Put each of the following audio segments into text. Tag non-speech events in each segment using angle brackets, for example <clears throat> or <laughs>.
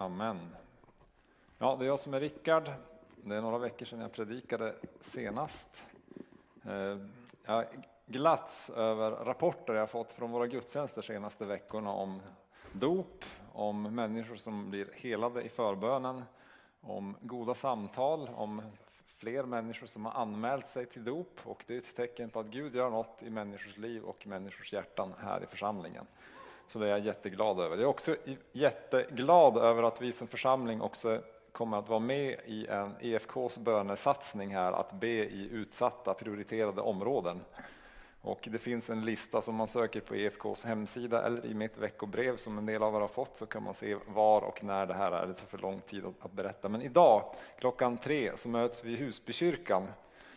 Amen. Ja, det är jag som är Rickard. Det är några veckor sedan jag predikade senast. Eh, jag jag glatts över rapporter jag fått från våra gudstjänster senaste veckorna om dop, om människor som blir helade i förbönen, om goda samtal, om fler människor som har anmält sig till dop och det är ett tecken på att Gud gör något i människors liv och människors hjärtan här i församlingen. Så det är jag jätteglad över. Jag är också jätteglad över att vi som församling också kommer att vara med i en EFKs bönesatsning här att be i utsatta prioriterade områden. Och det finns en lista som man söker på EFKs hemsida eller i mitt veckobrev som en del av er har fått så kan man se var och när det här är. Det tar för lång tid att berätta. Men idag klockan tre så möts vi i Husbykyrkan.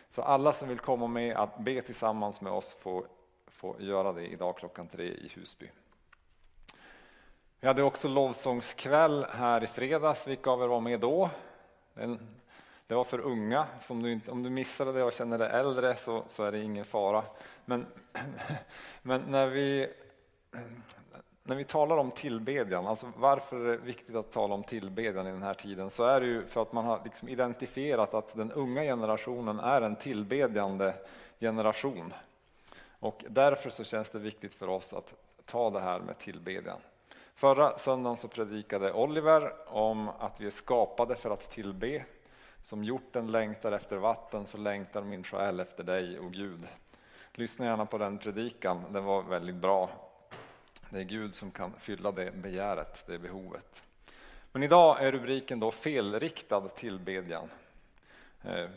Så alla som vill komma med att be tillsammans med oss får, får göra det idag klockan tre i Husby. Vi hade också lovsångskväll här i fredags. Vilka av er var med då? Det var för unga. Om du, om du missade det och känner dig äldre så, så är det ingen fara. Men, <clears throat> men när, vi, när vi talar om tillbedjan, alltså varför är det viktigt att tala om tillbedjan i den här tiden, så är det ju för att man har liksom identifierat att den unga generationen är en tillbedjande generation. Och därför så känns det viktigt för oss att ta det här med tillbedjan. Förra söndagen så predikade Oliver om att vi är skapade för att tillbe. Som hjorten längtar efter vatten så längtar min själ efter dig, och Gud. Lyssna gärna på den predikan, den var väldigt bra. Det är Gud som kan fylla det begäret, det behovet. Men idag är rubriken då felriktad tillbedjan. Eh,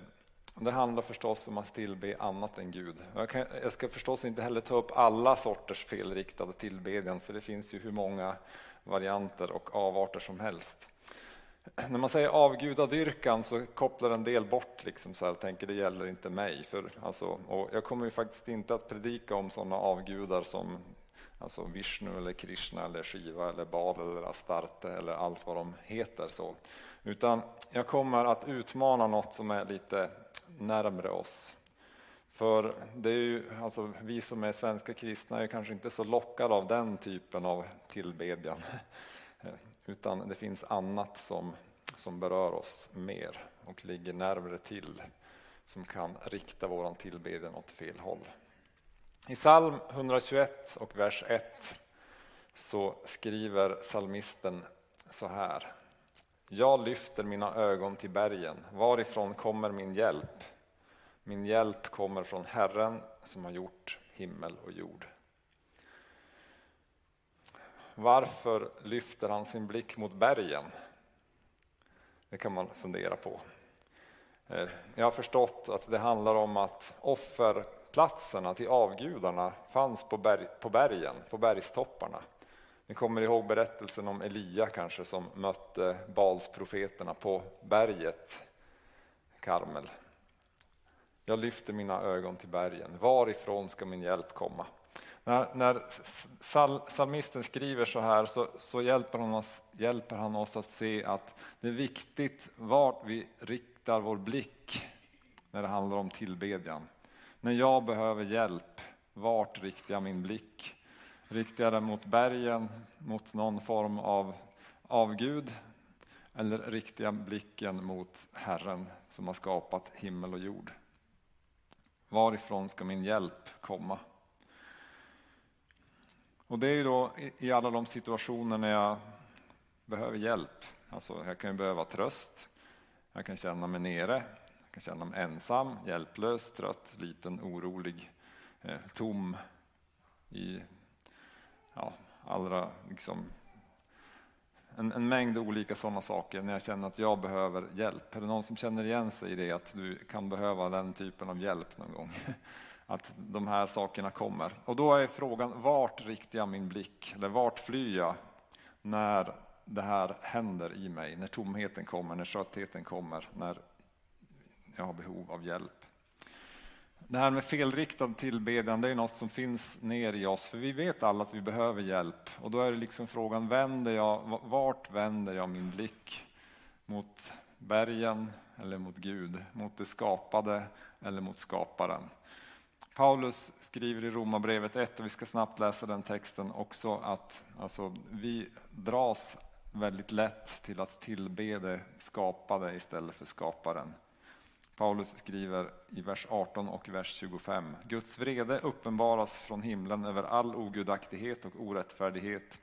det handlar förstås om att tillbe annat än Gud. Jag, kan, jag, ska förstås inte heller ta upp alla sorters felriktade tillbedjan, för det finns ju hur många varianter och avarter som helst. När man säger avgudadyrkan så kopplar en del bort liksom så här, och tänker det gäller inte mig. För, alltså, och jag kommer ju faktiskt inte att predika om sådana avgudar som alltså Vishnu eller Krishna eller Shiva eller Baal eller Astarte eller allt vad de heter. så. Utan jag kommer att utmana något som är lite närmre oss. För det är ju, alltså, vi som är svenska kristna är kanske inte så lockade av den typen av tillbedjan. <laughs> Utan det finns annat som, som berör oss mer och ligger närmare till som kan rikta våran tillbedjan åt fel håll. I psalm 121 och vers 1 så skriver psalmisten så här. Jag lyfter mina ögon till bergen, varifrån kommer min hjälp? Min hjälp kommer från Herren som har gjort himmel och jord. Varför lyfter han sin blick mot bergen? Det kan man fundera på. Eh, jag har förstått att det handlar om att offerplatserna till avgudarna fanns på, berg, på bergen, på bergstopparna. Ni kommer ihåg berättelsen om Elia kanske som mötte Balsprofeterna på berget Karmel. Jag lyfter mina ögon till bergen. Varifrån ska min hjälp komma? När, när psalmisten skriver så här så, så, hjälper, han oss, hjälper han oss att se att det är viktigt vart vi riktar vår blick när det handlar om tillbedjan. När jag behöver hjälp, vart riktar jag min blick? Riktiga den mot bergen, mot någon form av avgud? Eller riktiga blicken mot Herren som har skapat himmel och jord? Varifrån ska min hjälp komma? Och det är ju då i alla de situationer när jag behöver hjälp. Alltså jag kan ju behöva tröst, jag kan känna mig nere, jag kan känna mig ensam, hjälplös, trött, liten, orolig, eh, tom i ja, allra liksom, en, en, mängd olika sådana saker när jag känner att jag behöver hjälp. Är det någon som känner igen sig i det, att du kan behöva den typen av hjälp någon gång? <laughs> Att de här sakerna kommer. Och då är frågan, vart riktar jag min blick? Eller vart flyr jag när det här händer i mig? När tomheten kommer, när tröttheten kommer, när jag har behov av hjälp. Det här med felriktad tillbedjan, det är något som finns ner i oss, för vi vet alla att vi behöver hjälp. Och då är det liksom frågan, vänder jag, vart vänder jag min blick? Mot bergen eller mot Gud? Mot det skapade eller mot skaparen? Paulus skriver i Romarbrevet 1, och vi ska snabbt läsa den texten också, att alltså, vi dras väldigt lätt till att tillbe det skapade istället för skaparen. Paulus skriver i vers 18 och vers 25. Guds vrede uppenbaras från himlen över all ogudaktighet och orättfärdighet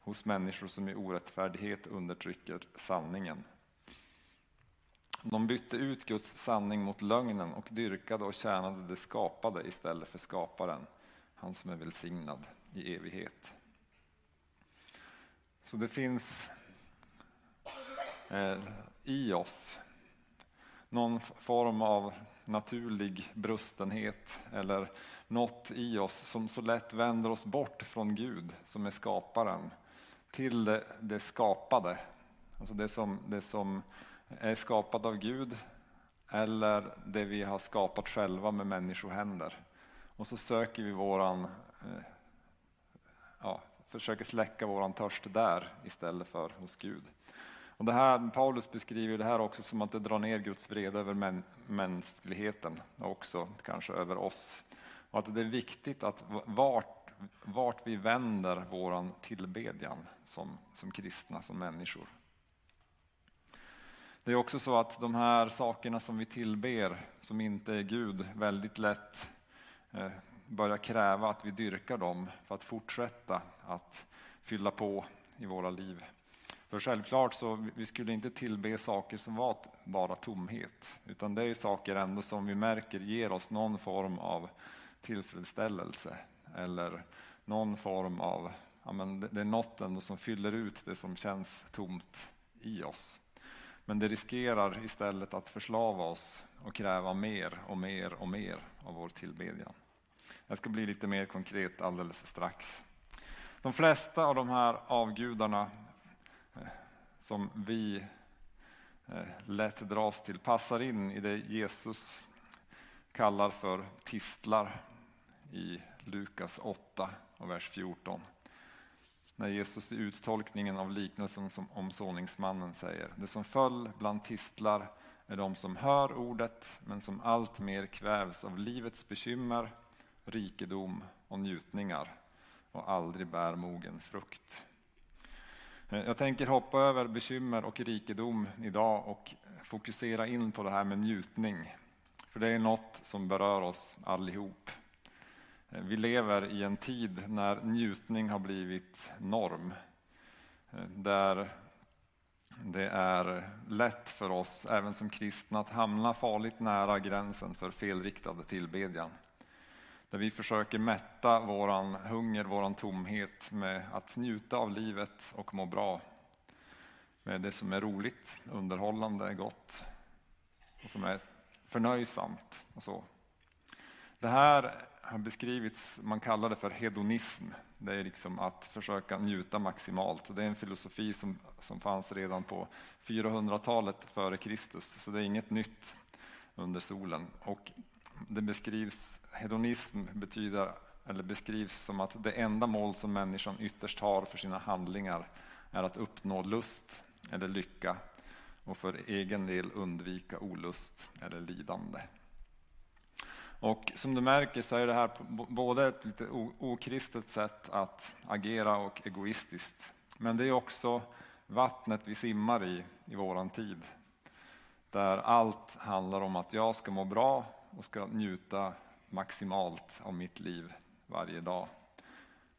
hos människor som i orättfärdighet undertrycker sanningen. De bytte ut Guds sanning mot lögnen och dyrkade och tjänade det skapade istället för skaparen, han som är välsignad i evighet. Så det finns eh, i oss någon form av naturlig brustenhet eller något i oss som så lätt vänder oss bort från Gud som är skaparen till det, det skapade. Alltså det som, det som är skapat av Gud eller det vi har skapat själva med människohänder. Och så söker vi våran, eh, ja, försöker släcka våran törst där istället för hos Gud. Och det här, Paulus beskriver det här också som att det drar ner Guds vrede över män, mänskligheten och också kanske över oss. Och att det är viktigt att vart, vart vi vänder våran tillbedjan som, som kristna, som människor. Det är också så att de här sakerna som vi tillber, som inte är Gud, väldigt lätt eh, börjar kräva att vi dyrkar dem för att fortsätta att fylla på i våra liv. För självklart så vi skulle inte tillbe saker som var bara tomhet, utan det är saker ändå som vi märker ger oss någon form av tillfredsställelse eller någon form av, ja men det är något ändå som fyller ut det som känns tomt i oss. Men det riskerar istället att förslava oss och kräva mer och mer och mer av vår tillbedjan. Jag ska bli lite mer konkret alldeles strax. De flesta av de här avgudarna som vi eh, lätt dras till passar in i det Jesus kallar för tistlar i Lukas 8 och vers 14 när Jesus i uttolkningen av liknelsen som om såningsmannen säger Det som föll bland tistlar är de som hör ordet men som allt mer kvävs av livets bekymmer, rikedom och njutningar och aldrig bär mogen frukt. Eh, jag tänker hoppa över bekymmer och rikedom idag och fokusera in på det här med njutning. För det är något som berör oss allihop. Eh, vi lever i en tid när njutning har blivit norm. Eh, där det är lätt för oss, även som kristna, att hamna farligt nära gränsen för felriktad tillbedjan. Där vi försöker mätta våran hunger, våran tomhet med att njuta av livet och må bra. Med det som är roligt, underhållande, gott och som är förnöjsamt och så. Det här har beskrivits, man kallar det för hedonism. Det är liksom att försöka njuta maximalt. Det är en filosofi som, som fanns redan på 400-talet före Kristus, så det är inget nytt under solen. Och det beskrivs, hedonism betyder, eller beskrivs som att det enda mål som människan ytterst har för sina handlingar är att uppnå lust eller lycka och för egen del undvika olust eller lidande. Och som du märker så är det här både ett lite okristet sätt att agera och egoistiskt. Men det är också vattnet vi simmar i, i våran tid. Där allt handlar om att jag ska må bra och ska njuta maximalt av mitt liv varje dag.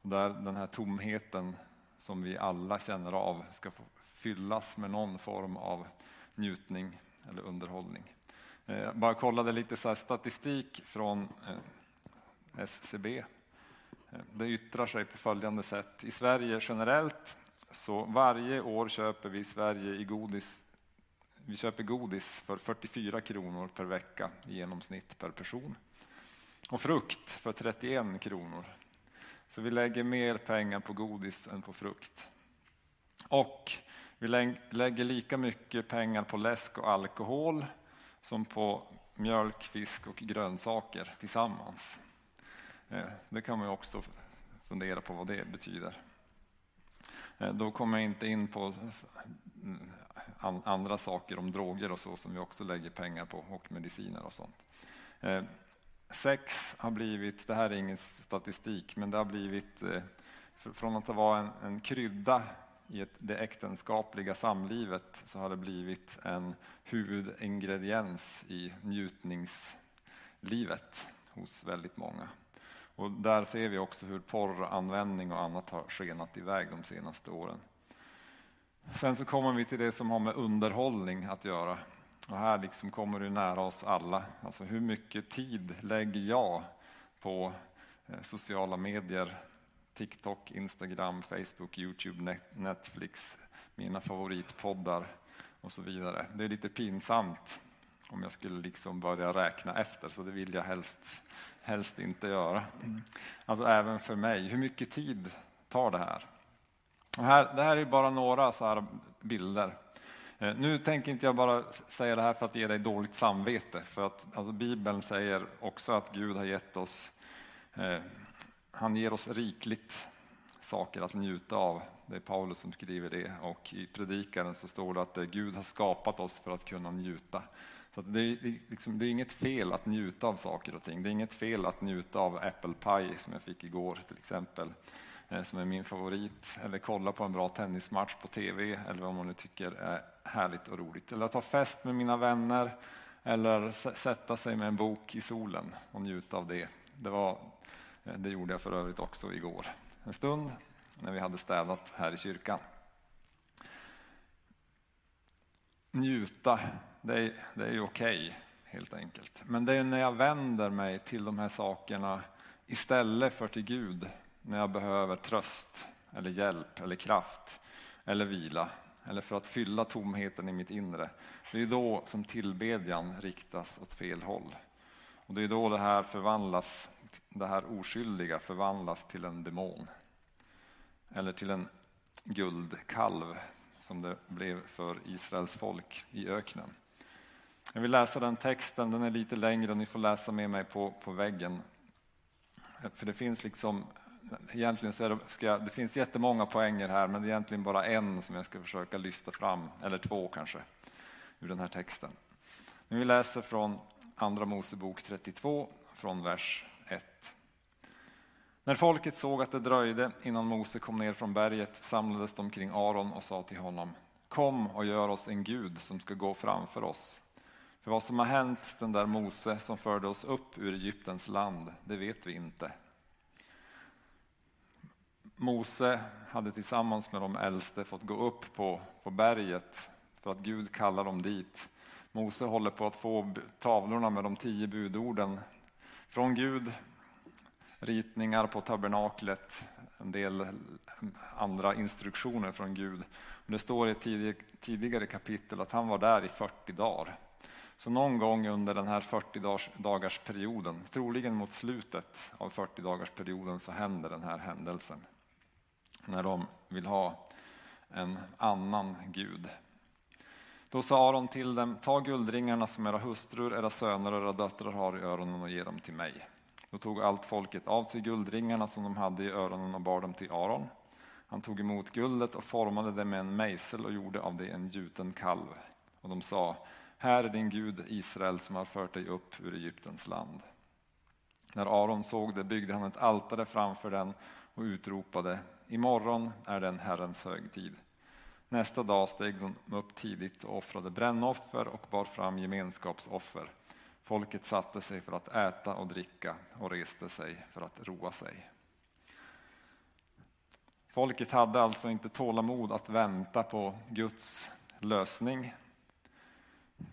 Och där den här tomheten som vi alla känner av ska få fyllas med någon form av njutning eller underhållning. Jag bara kollade lite så statistik från eh, SCB. Eh, det yttrar sig på följande sätt. I Sverige generellt så varje år köper vi i Sverige i godis vi köper godis för 44 kronor per vecka i genomsnitt per person. Och frukt för 31 kronor. Så vi lägger mer pengar på godis än på frukt. Och vi lägger lika mycket pengar på läsk och alkohol som på mjölk, fisk och grönsaker tillsammans. Eh, det kan man också fundera på vad det betyder. Eh, då kommer jag inte in på andra saker om droger och så som vi också lägger pengar på och mediciner och sånt. Eh, sex har blivit, det här är ingen statistik, men det har blivit eh, från att vara en, en krydda i ett, det äktenskapliga samlivet så har det blivit en huvudingrediens i njutningslivet hos väldigt många. Och där ser vi också hur porranvändning och annat har skenat iväg de senaste åren. Sen så kommer vi till det som har med underhållning att göra. Och här liksom kommer det nära oss alla. Alltså hur mycket tid lägger jag på eh, sociala medier, TikTok, Instagram, Facebook, Youtube, Netflix, mina favoritpoddar och så vidare. Det är lite pinsamt om jag skulle liksom börja räkna efter, så det vill jag helst, helst inte göra. Alltså även för mig, hur mycket tid tar det här? Här det här är bara några så här bilder. Eh, nu tänker inte jag bara säga det här för att ge dig dåligt samvete, för att alltså, Bibeln säger också att Gud har gett oss, eh, han ger oss rikligt saker att njuta av. Det är Paulus som skriver det och i predikaren så står det att eh, Gud har skapat oss för att kunna njuta. Så det, är, liksom, det är inget fel att njuta av saker och ting. Det är inget fel att njuta av apple pie som jag fick igår till exempel, Eh, som är min favorit. Eller kolla på en bra tennismatch på TV eller vad man nu tycker är härligt och roligt. Eller att ha fest med mina vänner eller sätta sig med en bok i solen och njuta av det. Det, var, eh, det gjorde jag för övrigt också igår. En stund när vi hade städat här i kyrkan. Njuta, det är, det är ju okej okay, helt enkelt. Men det är när jag vänder mig till de här sakerna istället för till Gud när jag behöver tröst eller hjälp eller kraft eller vila eller för att fylla tomheten i mitt inre. Det är då som tillbedjan riktas åt fel håll. Och det är då det här förvandlas, det här oskyldiga förvandlas till en demon. Eller till en guldkalv som det blev för Israels folk i öknen. Jag vill läsa den texten, den är lite längre ni får läsa med mig på, på väggen. För det finns liksom, egentligen så det, ska, det finns jättemånga poänger här men det är egentligen bara en som jag ska försöka lyfta fram, eller två kanske, ur den här texten. Men vi läser från Andra Mosebok 32, från vers 1. När folket såg att det dröjde innan Mose kom ner från berget samlades de kring Aron och sa till honom Kom och gör oss en gud som ska gå framför oss. För vad som har hänt den där Mose som förde oss upp ur Egyptens land, det vet vi inte. Mose hade tillsammans med de äldste fått gå upp på, på berget för att Gud kallar dem dit. Mose håller på att få tavlorna med de tio budorden från Gud ritningar på tabernaklet, en del mm, andra instruktioner från Gud. Det står i ett tidigare kapitel att han var där i 40 dagar. Så någon gång under den här 40 dagars perioden, troligen mot slutet av 40 dagars perioden, så händer den här händelsen. När de vill ha en annan Gud. Då sa Aron till dem, ta guldringarna som era hustrur, era söner och era döttrar har i öronen och ge dem till mig. Då tog allt folket av sig guldringarna som de hade i öronen och bar dem till Aron. Han tog emot guldet och formade det med en mejsel och gjorde av det en gjuten kalv. Och de sa, här är din Gud Israel som har fört dig upp ur Egyptens land. När Aron såg det byggde han ett altare framför den och utropade, imorgon är den Herrens högtid. Nästa dag steg de upp tidigt och offrade brännoffer och bar fram gemenskapsoffer. Folket satte sig för att äta och dricka och reste sig för att roa sig. Folket hade alltså inte tålamod att vänta på Guds lösning.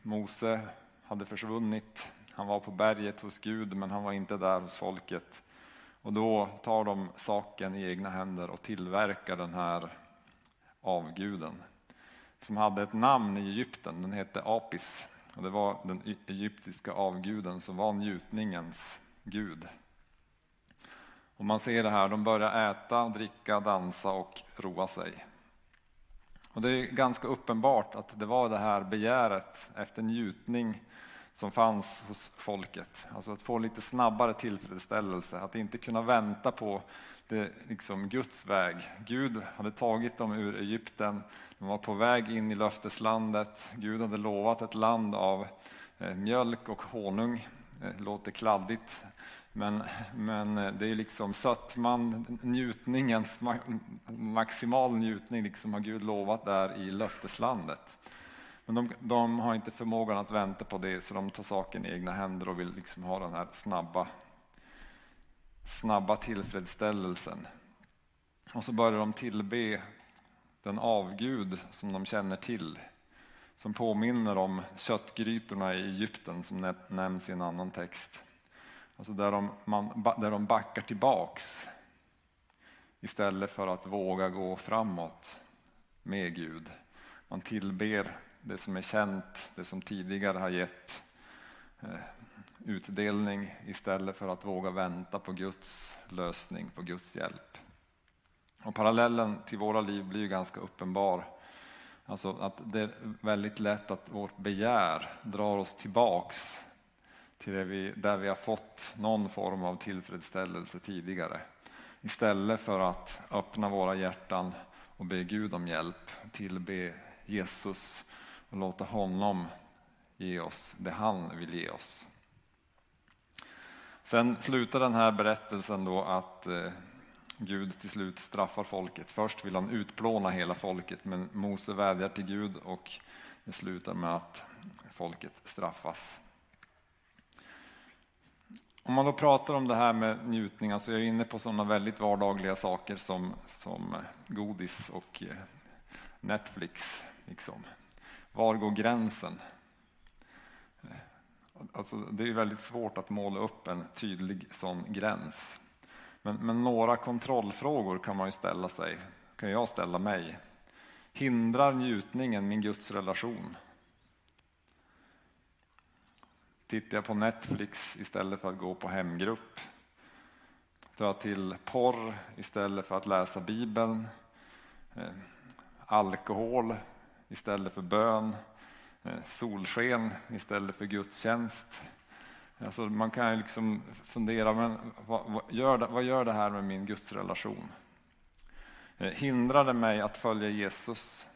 Mose hade försvunnit. Han var på berget hos Gud, men han var inte där hos folket. Och då tar de saken i egna händer och tillverkar den här avguden som hade ett namn i Egypten. Den hette Apis. Och det var den e- egyptiska avguden som var njutningens gud. Och man ser det här, de börjar äta, dricka, dansa och roa sig. Och det är ganska uppenbart att det var det här begäret efter njutning som fanns hos folket. Alltså att få lite snabbare tillfredsställelse, att inte kunna vänta på det, liksom Guds väg. Gud hade tagit dem ur Egypten, de var på väg in i löfteslandet. Gud hade lovat ett land av eh, mjölk och honung. Det låter kladdigt, Men, men eh, det är liksom sötman, njutningens maximal njutning liksom har Gud lovat där i löfteslandet. Men de, de, har inte förmågan att vänta på det så de tar saken i egna händer och vill liksom ha den här snabba, snabba tillfredsställelsen. Och så börjar de tillbe den avgud som de känner till som påminner om köttgrytorna i Egypten som nämns i en annan text. Alltså där de, man, där de backar tillbaks istället för att våga gå framåt med Gud. Man tillber det som är känt, det som tidigare har gett eh, utdelning istället för att våga vänta på Guds lösning, på Guds hjälp. Och parallellen till våra liv blir ganska uppenbar. Alltså att det är väldigt lätt att vårt begär drar oss tillbaks till det vi, där vi har fått någon form av tillfredsställelse tidigare. Istället för att öppna våra hjärtan och be Gud om hjälp, tillbe Jesus och låta honom ge oss det han vill ge oss. Sen slutar den här berättelsen då att eh, Gud till slut straffar folket. Först vill han utplåna hela folket men Mose vädjar till Gud och det slutar med att folket straffas. Om man då pratar om det här med njutningar så är jag inne på sådana väldigt vardagliga saker som, som eh, godis och eh, Netflix. Liksom. Var går gränsen? Alltså, det är väldigt svårt att måla upp en tydlig sån gräns. Men, men, några kontrollfrågor kan man ju ställa sig, kan jag ställa mig. Hindrar njutningen min Guds relation? Tittar jag på Netflix istället för att gå på hemgrupp? Tar jag till porr istället för att läsa Bibeln? Eh, alkohol istället för bön? Eh, solsken istället för gudstjänst? Alltså man kan ju liksom fundera, men vad, vad, gör det, vad gör det här med min gudsrelation? Eh, Hindrar det mig att följa Jesus?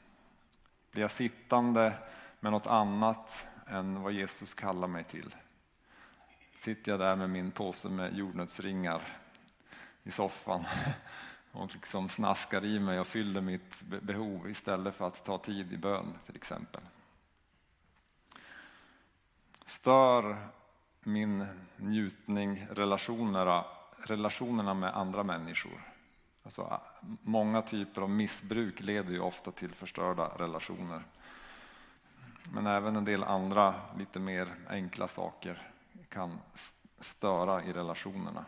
Blir jag sittande med något annat än vad Jesus kallar mig till? Sitter jag där med min påse med jordnötsringar i soffan <laughs> och liksom snaskar i mig och fyller mitt behov istället för att ta tid i bön till exempel? Stör min njutning relationerna, relationerna med andra människor. Alltså, många typer av missbruk leder ju ofta till förstörda relationer. Men även en del andra lite mer enkla saker kan störa i relationerna.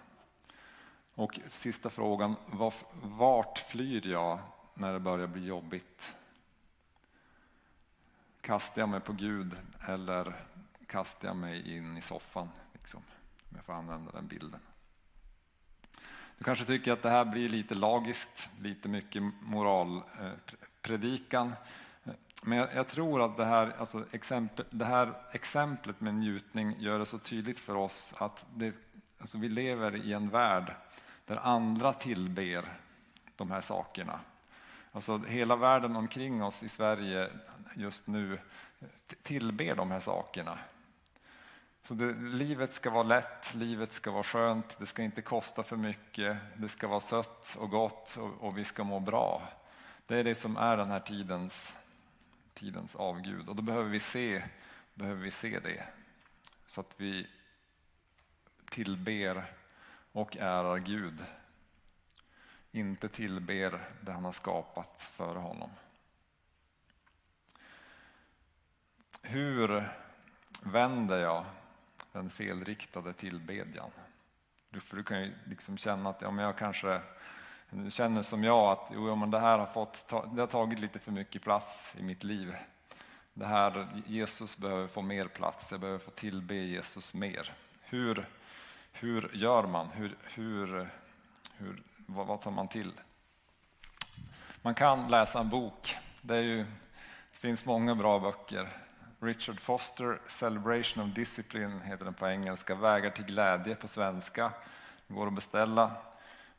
Och sista frågan, vart flyr jag när det börjar bli jobbigt? Kastar jag mig på Gud eller kastar jag mig in i soffan, liksom, om jag får använda den bilden. Du kanske tycker att det här blir lite lagiskt, lite mycket moralpredikan. Eh, Men jag, tror att det här, alltså exempel, det här exemplet med njutning gör det så tydligt för oss att det, alltså vi lever i en värld där andra tillber de här sakerna. Alltså hela världen omkring oss i Sverige just nu tillber de här sakerna. Så det, livet ska vara lätt, livet ska vara skönt, det ska inte kosta för mycket, det ska vara sött och gott och, och vi ska må bra. Det är det som är den här tidens, tidens avgud och då behöver vi, se, behöver vi se det. Så att vi tillber och ärar Gud. Inte tillber det han har skapat före honom. Hur vänder jag den felriktade tillbedjan. För du kan ju liksom känna att ja, men jag kanske känner som jag att jo, men det här har, fått, det har tagit lite för mycket plats i mitt liv. Det här, Jesus behöver få mer plats, jag behöver få tillbe Jesus mer. Hur, hur gör man? Hur, hur, hur, vad, vad tar man till? Man kan läsa en bok. Det, ju, det finns många bra böcker. Richard Foster, Celebration of Discipline heter den på engelska, Vägar till glädje på svenska. Det går att beställa.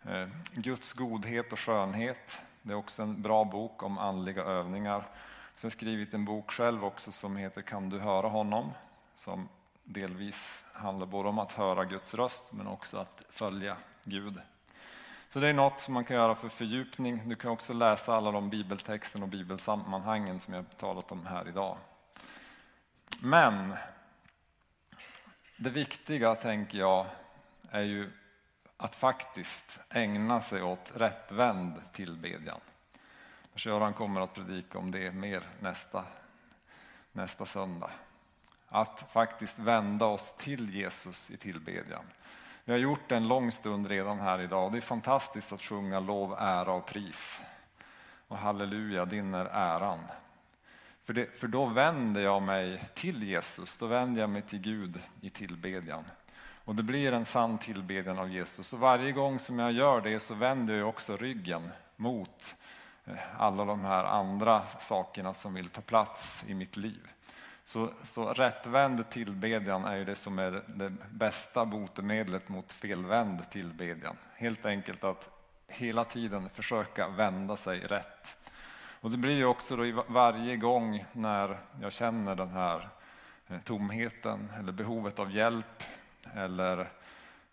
Eh, Guds godhet och skönhet, det är också en bra bok om andliga övningar. Sen har skrivit en bok själv också som heter Kan du höra honom? Som delvis handlar både om att höra Guds röst men också att följa Gud. Så det är något som man kan göra för fördjupning. Du kan också läsa alla de bibeltexten och bibelsammanhangen som jag talat om här idag. Men det viktiga, tänker jag, är ju att faktiskt ägna sig åt rättvänd tillbedjan. Göran kommer att predika om det mer nästa, nästa söndag. Att faktiskt vända oss till Jesus i tillbedjan. Vi har gjort det en lång stund redan här idag. Det är fantastiskt att sjunga lov, ära och pris. Och halleluja, din är äran. För, det, för då vänder jag mig till Jesus, då vänder jag mig till Gud i tillbedjan. Och det blir en sann tillbedjan av Jesus. Och varje gång som jag gör det så vänder jag också ryggen mot eh, alla de här andra sakerna som vill ta plats i mitt liv. Så, så rättvänd tillbedjan är ju det som är det bästa botemedlet mot felvänd tillbedjan. Helt enkelt att hela tiden försöka vända sig rätt. Och det blir ju också då varje gång när jag känner den här eh, tomheten eller behovet av hjälp eller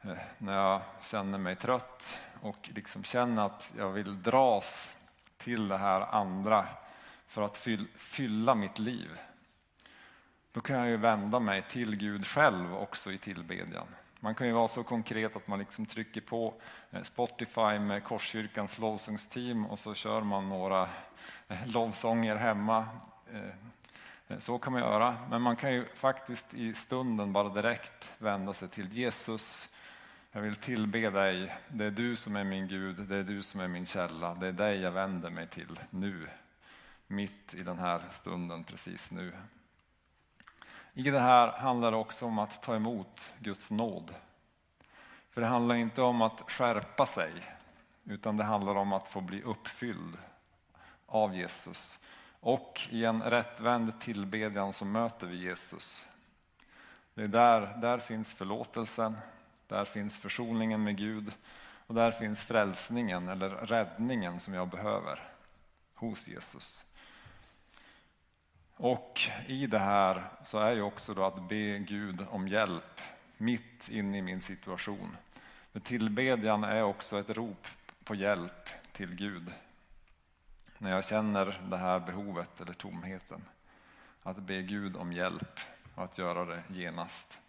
eh, när jag känner mig trött och liksom känner att jag vill dras till det här andra för att fylla mitt liv. Då kan jag ju vända mig till Gud själv också i tillbedjan. Man kan ju vara så konkret att man liksom trycker på eh, Spotify med Korskyrkans lovsångsteam och så kör man några eh, lovsånger hemma. Eh, så kan man göra, men man kan ju faktiskt i stunden bara direkt vända sig till Jesus. Jag vill tillbe dig, det är du som är min Gud, det är du som är min källa, det är dig jag vänder mig till nu, mitt i den här stunden precis nu. I det här handlar det också om att ta emot Guds nåd. För det handlar inte om att skärpa sig, utan det handlar om att få bli uppfylld av Jesus. Och i en rättvänd tillbedjan så möter vi Jesus. Det är där, där finns förlåtelsen, där finns försoningen med Gud och där finns frälsningen eller räddningen som jag behöver hos Jesus. Och i det här så är ju också då att be Gud om hjälp mitt inne i min situation. För tillbedjan är också ett rop på hjälp till Gud. När jag känner det här behovet eller tomheten. Att be Gud om hjälp och att göra det genast.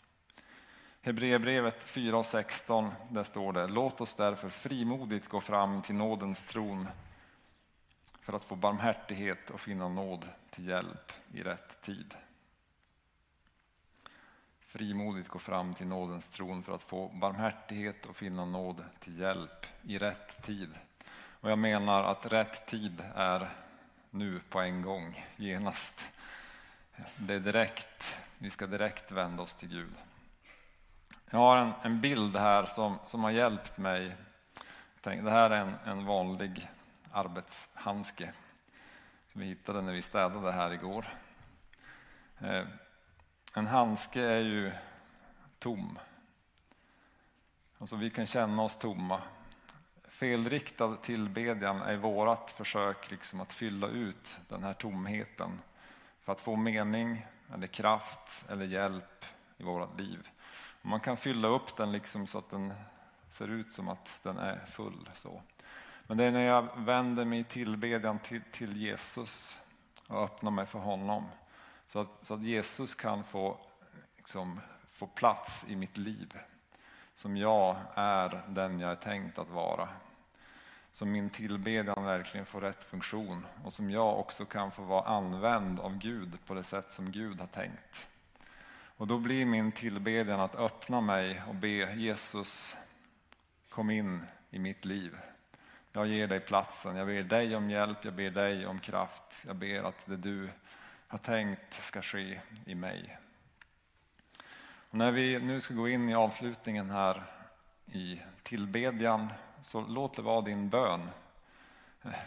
Hebreerbrevet 4 och 16, där står det Låt oss därför frimodigt gå fram till nådens tron för att få barmhärtighet och finna nåd till hjälp i rätt tid. Frimodigt gå fram till nådens tron för att få barmhärtighet och finna nåd till hjälp i rätt tid. Och jag menar att rätt tid är nu på en gång, genast. Det är direkt, vi ska direkt vända oss till Gud. Jag har en, en bild här som, som har hjälpt mig. Tänk, det här är en, en vanlig arbetshandske som vi hittade när vi städade här igår. Eh, en handske är ju tom. Alltså vi kan känna oss tomma. Felriktad tillbedjan är vårt försök liksom att fylla ut den här tomheten för att få mening, eller kraft eller hjälp i vårt liv. Man kan fylla upp den liksom så att den ser ut som att den är full. Så. Men det är när jag vänder mig i tillbedjan till, till Jesus och öppnar mig för honom. Så att, så att Jesus kan få, liksom, få plats i mitt liv. Som jag är den jag är tänkt att vara. Som min tillbedjan verkligen får rätt funktion och som jag också kan få vara använd av Gud på det sätt som Gud har tänkt. Och då blir min tillbedjan att öppna mig och be Jesus kom in i mitt liv. Jag ger dig platsen, jag ber dig om hjälp, jag ber dig om kraft. Jag ber att det du har tänkt ska ske i mig. Och när vi nu ska gå in i avslutningen här i tillbedjan, så låt det vara din bön.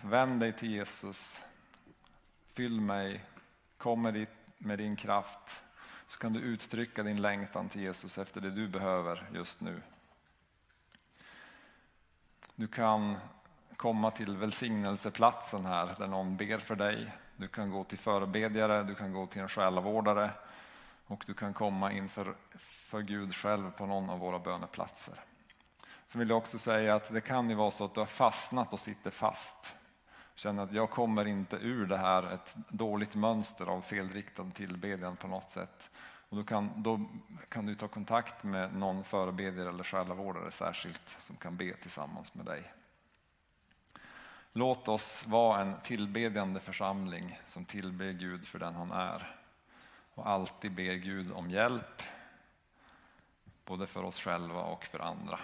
Vänd dig till Jesus, fyll mig, kom med din kraft, så kan du uttrycka din längtan till Jesus efter det du behöver just nu. Du kan komma till välsignelseplatsen här där någon ber för dig. Du kan gå till förebedjare, du kan gå till en själavårdare och du kan komma inför för Gud själv på någon av våra böneplatser. Så vill jag också säga att det kan ju vara så att du har fastnat och sitter fast. Känner att jag kommer inte ur det här, ett dåligt mönster av felriktad tillbedjan på något sätt. Och då, kan, då kan du ta kontakt med någon förebedjare eller själavårdare särskilt som kan be tillsammans med dig. Låt oss vara en tillbedjande församling som tillber Gud för den han är och alltid ber Gud om hjälp både för oss själva och för andra.